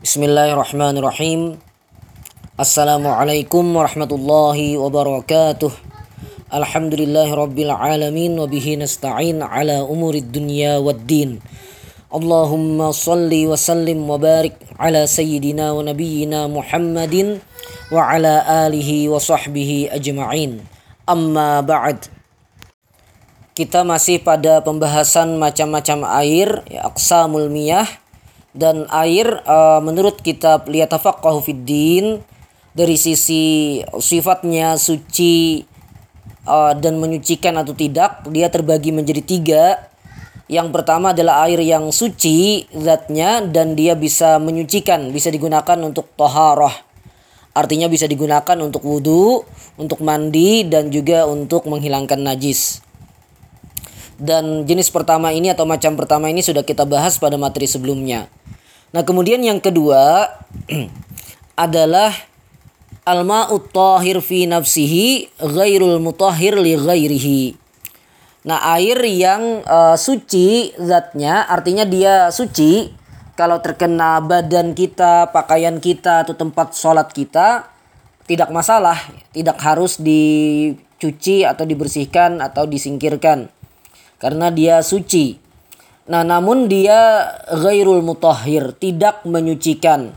Bismillahirrahmanirrahim. Assalamualaikum warahmatullahi wabarakatuh. Alhamdulillahi rabbil alamin wa bihi nasta'in ala umurid dunya waddin. Allahumma salli wa sallim wa barik ala sayyidina wa nabiyyina Muhammadin wa ala alihi wa sahbihi ajma'in. Amma ba'd. Kita masih pada pembahasan macam-macam air, ya, aqsamul miyah dan air uh, menurut kitab Liyatafaqahu fid din dari sisi sifatnya suci uh, dan menyucikan atau tidak dia terbagi menjadi tiga. Yang pertama adalah air yang suci zatnya dan dia bisa menyucikan bisa digunakan untuk toharoh. Artinya bisa digunakan untuk wudhu untuk mandi dan juga untuk menghilangkan najis. Dan jenis pertama ini atau macam pertama ini sudah kita bahas pada materi sebelumnya. Nah, kemudian yang kedua adalah Al-ma'ut tahir fi nafsihi ghairul mutahhir li ghairihi. Nah, air yang uh, suci zatnya artinya dia suci kalau terkena badan kita, pakaian kita atau tempat sholat kita tidak masalah, tidak harus dicuci atau dibersihkan atau disingkirkan karena dia suci. Nah, namun dia ghairul mutahhir, tidak menyucikan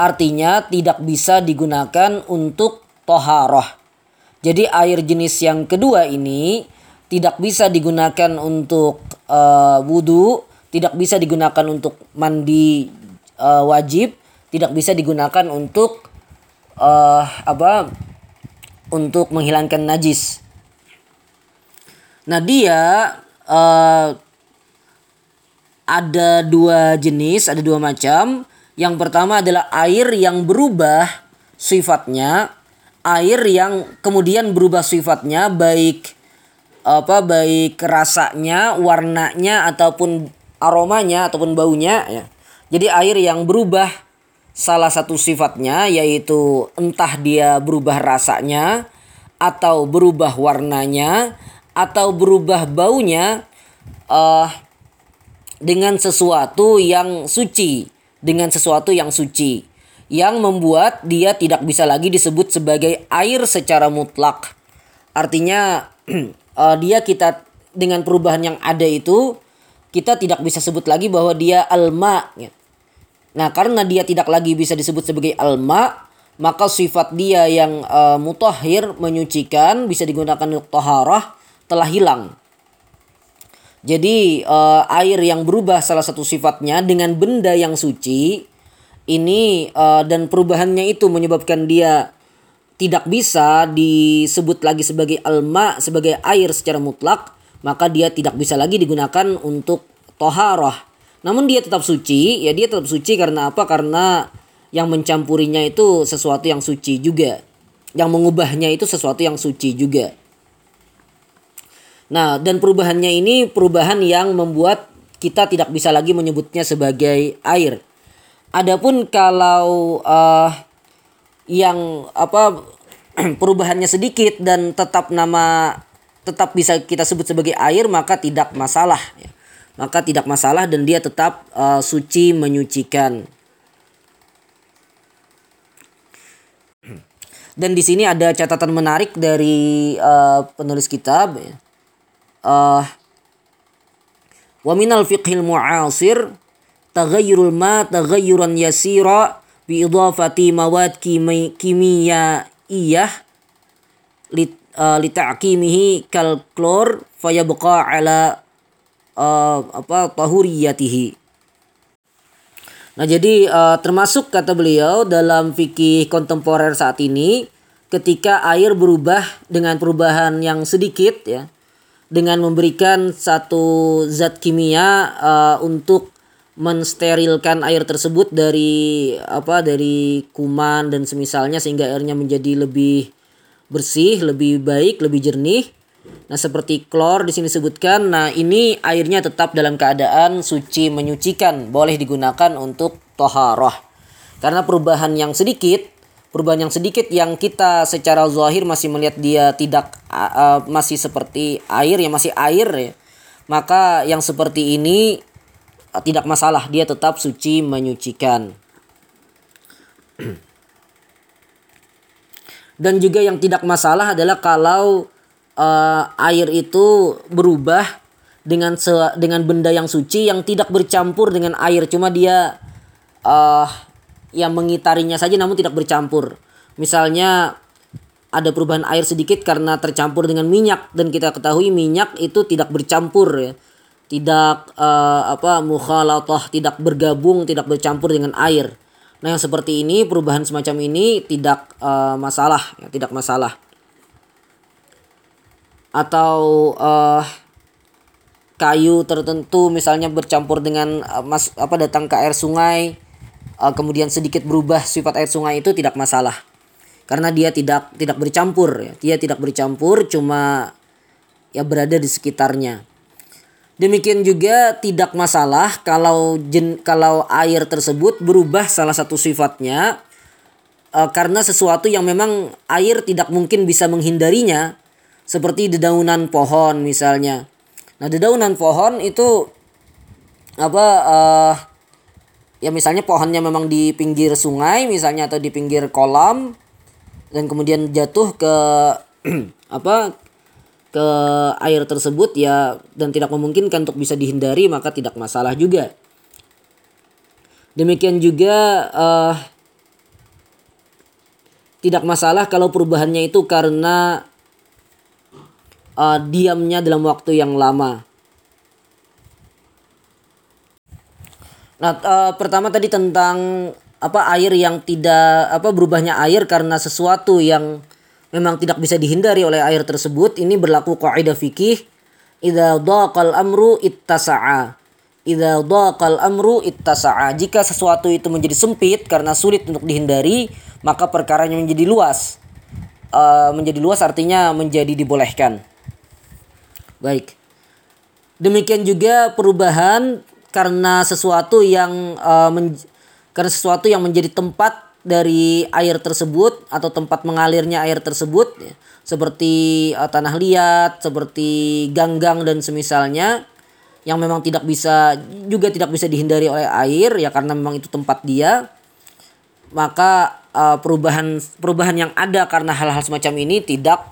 artinya tidak bisa digunakan untuk toharoh. Jadi air jenis yang kedua ini tidak bisa digunakan untuk uh, wudhu, tidak bisa digunakan untuk mandi uh, wajib, tidak bisa digunakan untuk uh, apa? Untuk menghilangkan najis. Nah dia uh, ada dua jenis, ada dua macam. Yang pertama adalah air yang berubah sifatnya, air yang kemudian berubah sifatnya baik apa baik rasanya, warnanya ataupun aromanya ataupun baunya ya. Jadi air yang berubah salah satu sifatnya yaitu entah dia berubah rasanya atau berubah warnanya atau berubah baunya uh, dengan sesuatu yang suci dengan sesuatu yang suci yang membuat dia tidak bisa lagi disebut sebagai air secara mutlak. Artinya uh, dia kita dengan perubahan yang ada itu kita tidak bisa sebut lagi bahwa dia alma. Nah, karena dia tidak lagi bisa disebut sebagai alma, maka sifat dia yang uh, mutahhir menyucikan bisa digunakan untuk taharah telah hilang. Jadi uh, air yang berubah salah satu sifatnya dengan benda yang suci ini uh, dan perubahannya itu menyebabkan dia tidak bisa disebut lagi sebagai alma sebagai air secara mutlak maka dia tidak bisa lagi digunakan untuk toharah. Namun dia tetap suci ya dia tetap suci karena apa? Karena yang mencampurinya itu sesuatu yang suci juga. Yang mengubahnya itu sesuatu yang suci juga Nah, dan perubahannya ini perubahan yang membuat kita tidak bisa lagi menyebutnya sebagai air. Adapun kalau uh, yang apa perubahannya sedikit dan tetap nama tetap bisa kita sebut sebagai air maka tidak masalah ya. Maka tidak masalah dan dia tetap uh, suci menyucikan. Dan di sini ada catatan menarik dari uh, penulis kitab ya uh, wa minal fiqhil mu'asir taghayyurul ma taghayyuran yasira bi idafati mawad kimiyaiyah lit uh, lita'kimihi kal klor fayabqa ala uh, apa tahuriyatihi. Nah jadi uh, termasuk kata beliau dalam fikih kontemporer saat ini ketika air berubah dengan perubahan yang sedikit ya dengan memberikan satu zat kimia uh, untuk mensterilkan air tersebut dari apa dari kuman dan semisalnya sehingga airnya menjadi lebih bersih, lebih baik, lebih jernih. Nah, seperti klor di sini disebutkan, nah ini airnya tetap dalam keadaan suci menyucikan, boleh digunakan untuk toharoh. Karena perubahan yang sedikit perubahan yang sedikit yang kita secara zahir masih melihat dia tidak uh, masih seperti air ya masih air ya. Maka yang seperti ini uh, tidak masalah. Dia tetap suci menyucikan. Dan juga yang tidak masalah adalah kalau uh, air itu berubah dengan se dengan benda yang suci yang tidak bercampur dengan air, cuma dia uh, yang mengitarinya saja namun tidak bercampur. Misalnya ada perubahan air sedikit karena tercampur dengan minyak dan kita ketahui minyak itu tidak bercampur ya. Tidak uh, apa mukhalatah, tidak bergabung, tidak bercampur dengan air. Nah, yang seperti ini perubahan semacam ini tidak uh, masalah, ya, tidak masalah. Atau uh, kayu tertentu misalnya bercampur dengan uh, mas apa datang ke air sungai, uh, kemudian sedikit berubah sifat air sungai itu tidak masalah. Karena dia tidak tidak bercampur, ya. dia tidak bercampur, cuma ya berada di sekitarnya. Demikian juga tidak masalah kalau jen, kalau air tersebut berubah salah satu sifatnya uh, karena sesuatu yang memang air tidak mungkin bisa menghindarinya seperti dedaunan pohon misalnya. Nah, dedaunan pohon itu apa uh, ya misalnya pohonnya memang di pinggir sungai misalnya atau di pinggir kolam dan kemudian jatuh ke apa ke air tersebut ya dan tidak memungkinkan untuk bisa dihindari maka tidak masalah juga. Demikian juga uh, tidak masalah kalau perubahannya itu karena uh, diamnya dalam waktu yang lama. Nah, uh, pertama tadi tentang apa air yang tidak apa berubahnya air karena sesuatu yang memang tidak bisa dihindari oleh air tersebut ini berlaku kaidah fikih. Idza daqal amru ittasa'a. Idza daqal amru ittasa'a. Jika sesuatu itu menjadi sempit karena sulit untuk dihindari maka perkaranya menjadi luas. Uh, menjadi luas artinya menjadi dibolehkan. Baik. Demikian juga perubahan karena sesuatu yang uh, karena sesuatu yang menjadi tempat dari air tersebut atau tempat mengalirnya air tersebut ya, seperti uh, tanah liat, seperti ganggang dan semisalnya yang memang tidak bisa juga tidak bisa dihindari oleh air ya karena memang itu tempat dia maka uh, perubahan perubahan yang ada karena hal-hal semacam ini tidak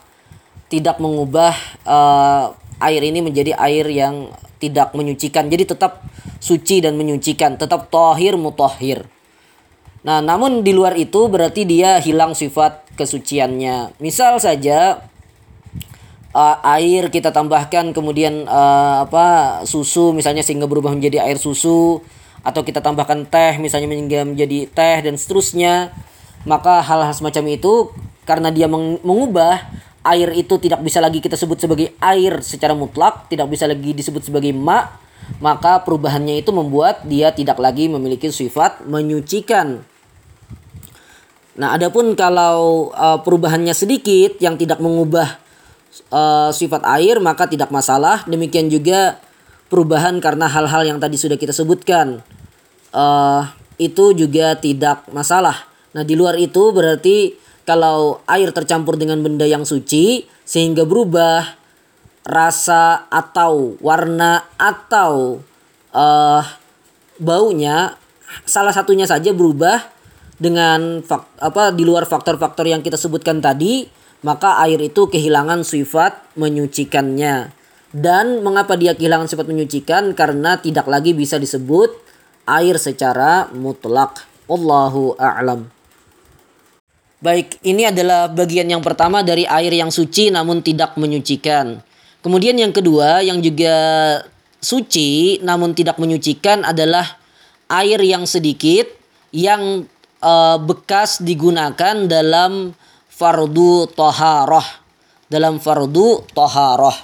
tidak mengubah uh, air ini menjadi air yang tidak menyucikan jadi tetap suci dan menyucikan tetap tohir mutahhir Nah, namun di luar itu berarti dia hilang sifat kesuciannya. Misal saja uh, air kita tambahkan kemudian uh, apa susu misalnya sehingga berubah menjadi air susu atau kita tambahkan teh misalnya menjadi teh dan seterusnya. Maka hal-hal semacam itu karena dia mengubah air itu tidak bisa lagi kita sebut sebagai air secara mutlak, tidak bisa lagi disebut sebagai ma, maka perubahannya itu membuat dia tidak lagi memiliki sifat menyucikan. Nah, adapun kalau uh, perubahannya sedikit yang tidak mengubah uh, sifat air maka tidak masalah. Demikian juga perubahan karena hal-hal yang tadi sudah kita sebutkan uh, itu juga tidak masalah. Nah, di luar itu berarti kalau air tercampur dengan benda yang suci sehingga berubah rasa atau warna atau uh, baunya salah satunya saja berubah dengan fak, apa di luar faktor-faktor yang kita sebutkan tadi, maka air itu kehilangan sifat menyucikannya. Dan mengapa dia kehilangan sifat menyucikan? Karena tidak lagi bisa disebut air secara mutlak. Allahu a'lam. Baik, ini adalah bagian yang pertama dari air yang suci namun tidak menyucikan. Kemudian yang kedua yang juga suci namun tidak menyucikan adalah air yang sedikit yang uh, bekas digunakan dalam fardu toharoh dalam fardu toharoh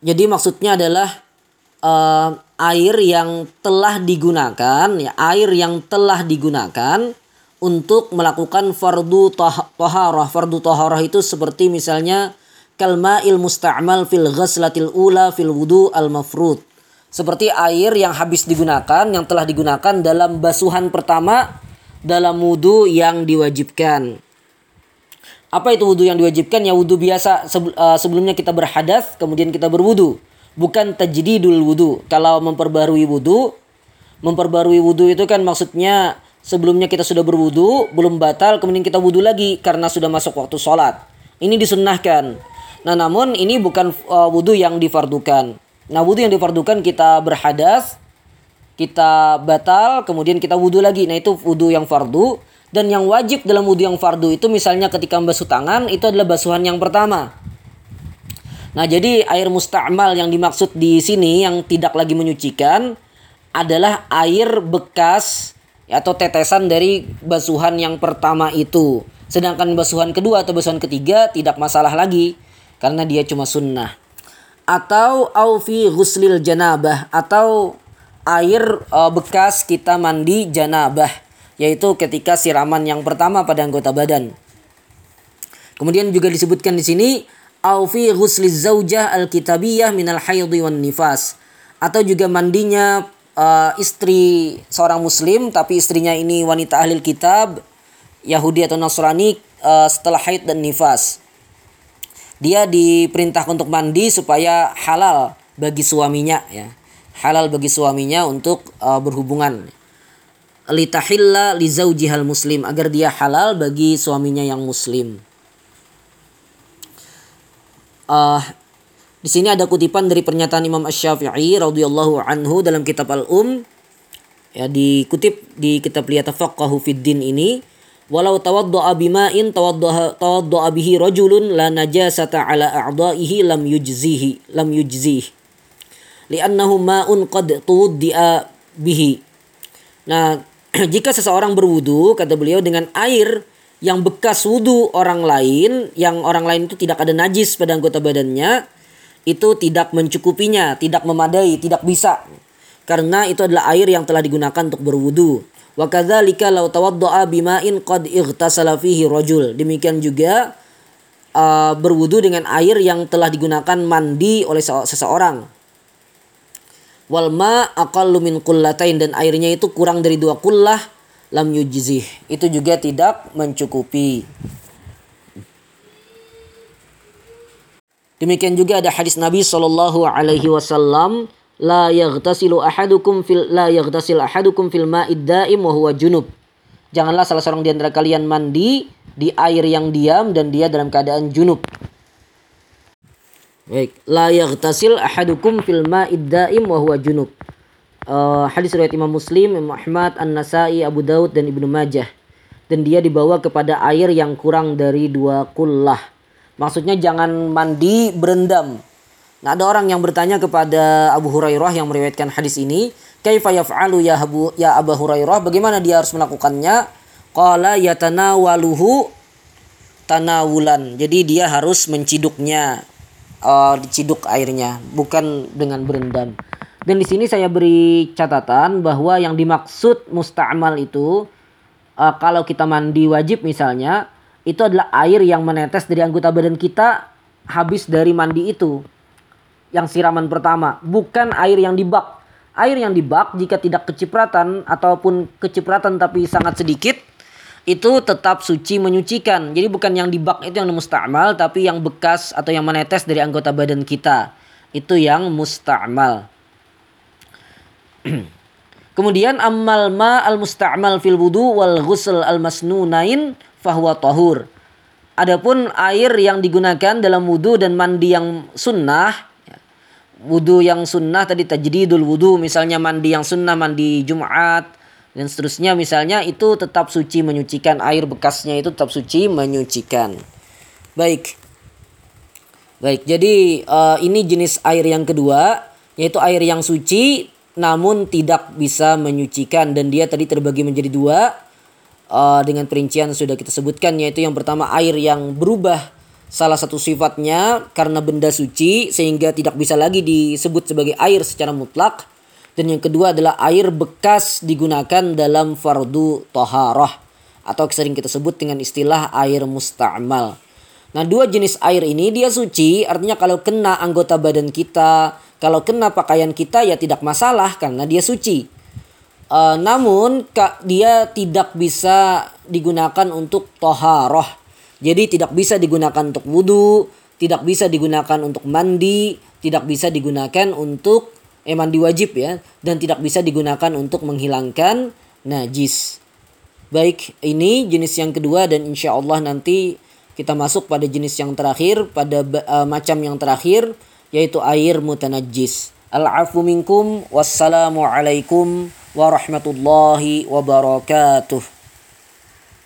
jadi maksudnya adalah uh, air yang telah digunakan ya air yang telah digunakan untuk melakukan fardu toharoh fardu toharoh itu seperti misalnya kalma il musta'mal fil ghaslatil ula fil wudu al mafrud seperti air yang habis digunakan, yang telah digunakan dalam basuhan pertama dalam wudhu yang diwajibkan. Apa itu wudhu yang diwajibkan? Ya wudhu biasa eh, sebelumnya kita berhadas, kemudian kita berwudhu. Bukan tajdidul wudhu. Kalau memperbarui wudhu, Memperbarui wudhu itu kan maksudnya sebelumnya kita sudah berwudhu, belum batal, kemudian kita wudhu lagi karena sudah masuk waktu sholat. Ini disunnahkan. Nah namun ini bukan uh, wudhu yang difardukan. Nah wudhu yang difardukan kita berhadas, kita batal, kemudian kita wudhu lagi. Nah itu wudhu yang fardu. Dan yang wajib dalam wudhu yang fardu itu misalnya ketika membasuh tangan itu adalah basuhan yang pertama. Nah jadi air musta'mal yang dimaksud di sini yang tidak lagi menyucikan adalah air bekas atau tetesan dari basuhan yang pertama itu. Sedangkan basuhan kedua atau basuhan ketiga tidak masalah lagi karena dia cuma sunnah. Atau aufi ghuslil janabah atau air uh, bekas kita mandi janabah yaitu ketika siraman yang pertama pada anggota badan. Kemudian juga disebutkan di sini aufi ghusliz zaujah al-kitabiyah minal haidhi wan nifas atau juga mandinya uh, istri seorang muslim tapi istrinya ini wanita ahli kitab Yahudi atau Nasrani uh, setelah haid dan nifas. Dia diperintah untuk mandi supaya halal bagi suaminya ya. Halal bagi suaminya untuk uh, berhubungan. Litahilla li zaujihal muslim agar dia halal bagi suaminya yang muslim. Uh, di sini ada kutipan dari pernyataan Imam Asy-Syafi'i radhiyallahu anhu dalam kitab Al-Um. Ya dikutip di kitab Liyatafaqahu fid din ini walau tawadda'a bima'in tawadda'a tawadda'a bihi rajulun la najasata ala a'dha'ihi lam yujzihi lam yujzih. Li'annahu ma'un qad tuwaddi'a bihi. Nah jika seseorang berwudu kata beliau dengan air yang bekas wudu orang lain yang orang lain itu tidak ada najis pada anggota badannya itu tidak mencukupinya, tidak memadai, tidak bisa. Karena itu adalah air yang telah digunakan untuk berwudu. Wa kadzalika law tawaddaa bima'in qad ightasala fihi. Demikian juga uh, berwudu dengan air yang telah digunakan mandi oleh seseorang. Wal ma aqallu min qullatain dan airnya itu kurang dari dua kullah lam yujzih. Itu juga tidak mencukupi. Demikian juga ada hadis Nabi Shallallahu Alaihi Wasallam la yaghtasilu ahadukum fil la yaghtasil ahadukum fil ma'id daim wa huwa junub. Janganlah salah seorang di antara kalian mandi di air yang diam dan dia dalam keadaan junub. Baik, la yaghtasil ahadukum fil ma'id daim wa huwa junub. Uh, hadis riwayat Imam Muslim, Imam Ahmad, An-Nasai, Abu Daud dan Ibnu Majah. Dan dia dibawa kepada air yang kurang dari dua kullah. Maksudnya jangan mandi berendam. Nah, ada orang yang bertanya kepada Abu Hurairah yang meriwayatkan hadis ini, "Kaifa yaf'alu ya Abu ya Abu Hurairah? Bagaimana dia harus melakukannya?" Qala yatanawaluhu tanawulan. Jadi dia harus menciduknya, uh, diciduk airnya, bukan dengan berendam. Dan di sini saya beri catatan bahwa yang dimaksud musta'mal itu uh, kalau kita mandi wajib misalnya itu adalah air yang menetes dari anggota badan kita habis dari mandi itu. Yang siraman pertama, bukan air yang di bak. Air yang di bak jika tidak kecipratan ataupun kecipratan tapi sangat sedikit itu tetap suci menyucikan. Jadi bukan yang di bak itu yang musta'mal tapi yang bekas atau yang menetes dari anggota badan kita. Itu yang musta'mal. Kemudian amal ma al musta'mal fil wudu wal ghusl al masnunain fahuwa tahur. Adapun air yang digunakan dalam wudhu dan mandi yang sunnah, ya, wudhu yang sunnah tadi tajdidul wudhu, misalnya mandi yang sunnah, mandi Jumat, dan seterusnya misalnya itu tetap suci menyucikan air bekasnya itu tetap suci menyucikan. Baik. Baik, jadi uh, ini jenis air yang kedua yaitu air yang suci namun tidak bisa menyucikan dan dia tadi terbagi menjadi dua uh, dengan perincian sudah kita sebutkan yaitu yang pertama air yang berubah salah satu sifatnya karena benda suci sehingga tidak bisa lagi disebut sebagai air secara mutlak dan yang kedua adalah air bekas digunakan dalam fardu toharoh atau sering kita sebut dengan istilah air musta'mal. Nah dua jenis air ini dia suci artinya kalau kena anggota badan kita kalau kena pakaian kita ya tidak masalah karena dia suci. Uh, namun kak dia tidak bisa digunakan untuk toharoh. Jadi tidak bisa digunakan untuk wudhu, tidak bisa digunakan untuk mandi, tidak bisa digunakan untuk eh mandi wajib ya dan tidak bisa digunakan untuk menghilangkan najis. Baik, ini jenis yang kedua dan insya Allah nanti kita masuk pada jenis yang terakhir, pada uh, macam yang terakhir yaitu air mutanajis. Al-afu minkum wassalamu alaikum warahmatullahi wabarakatuh.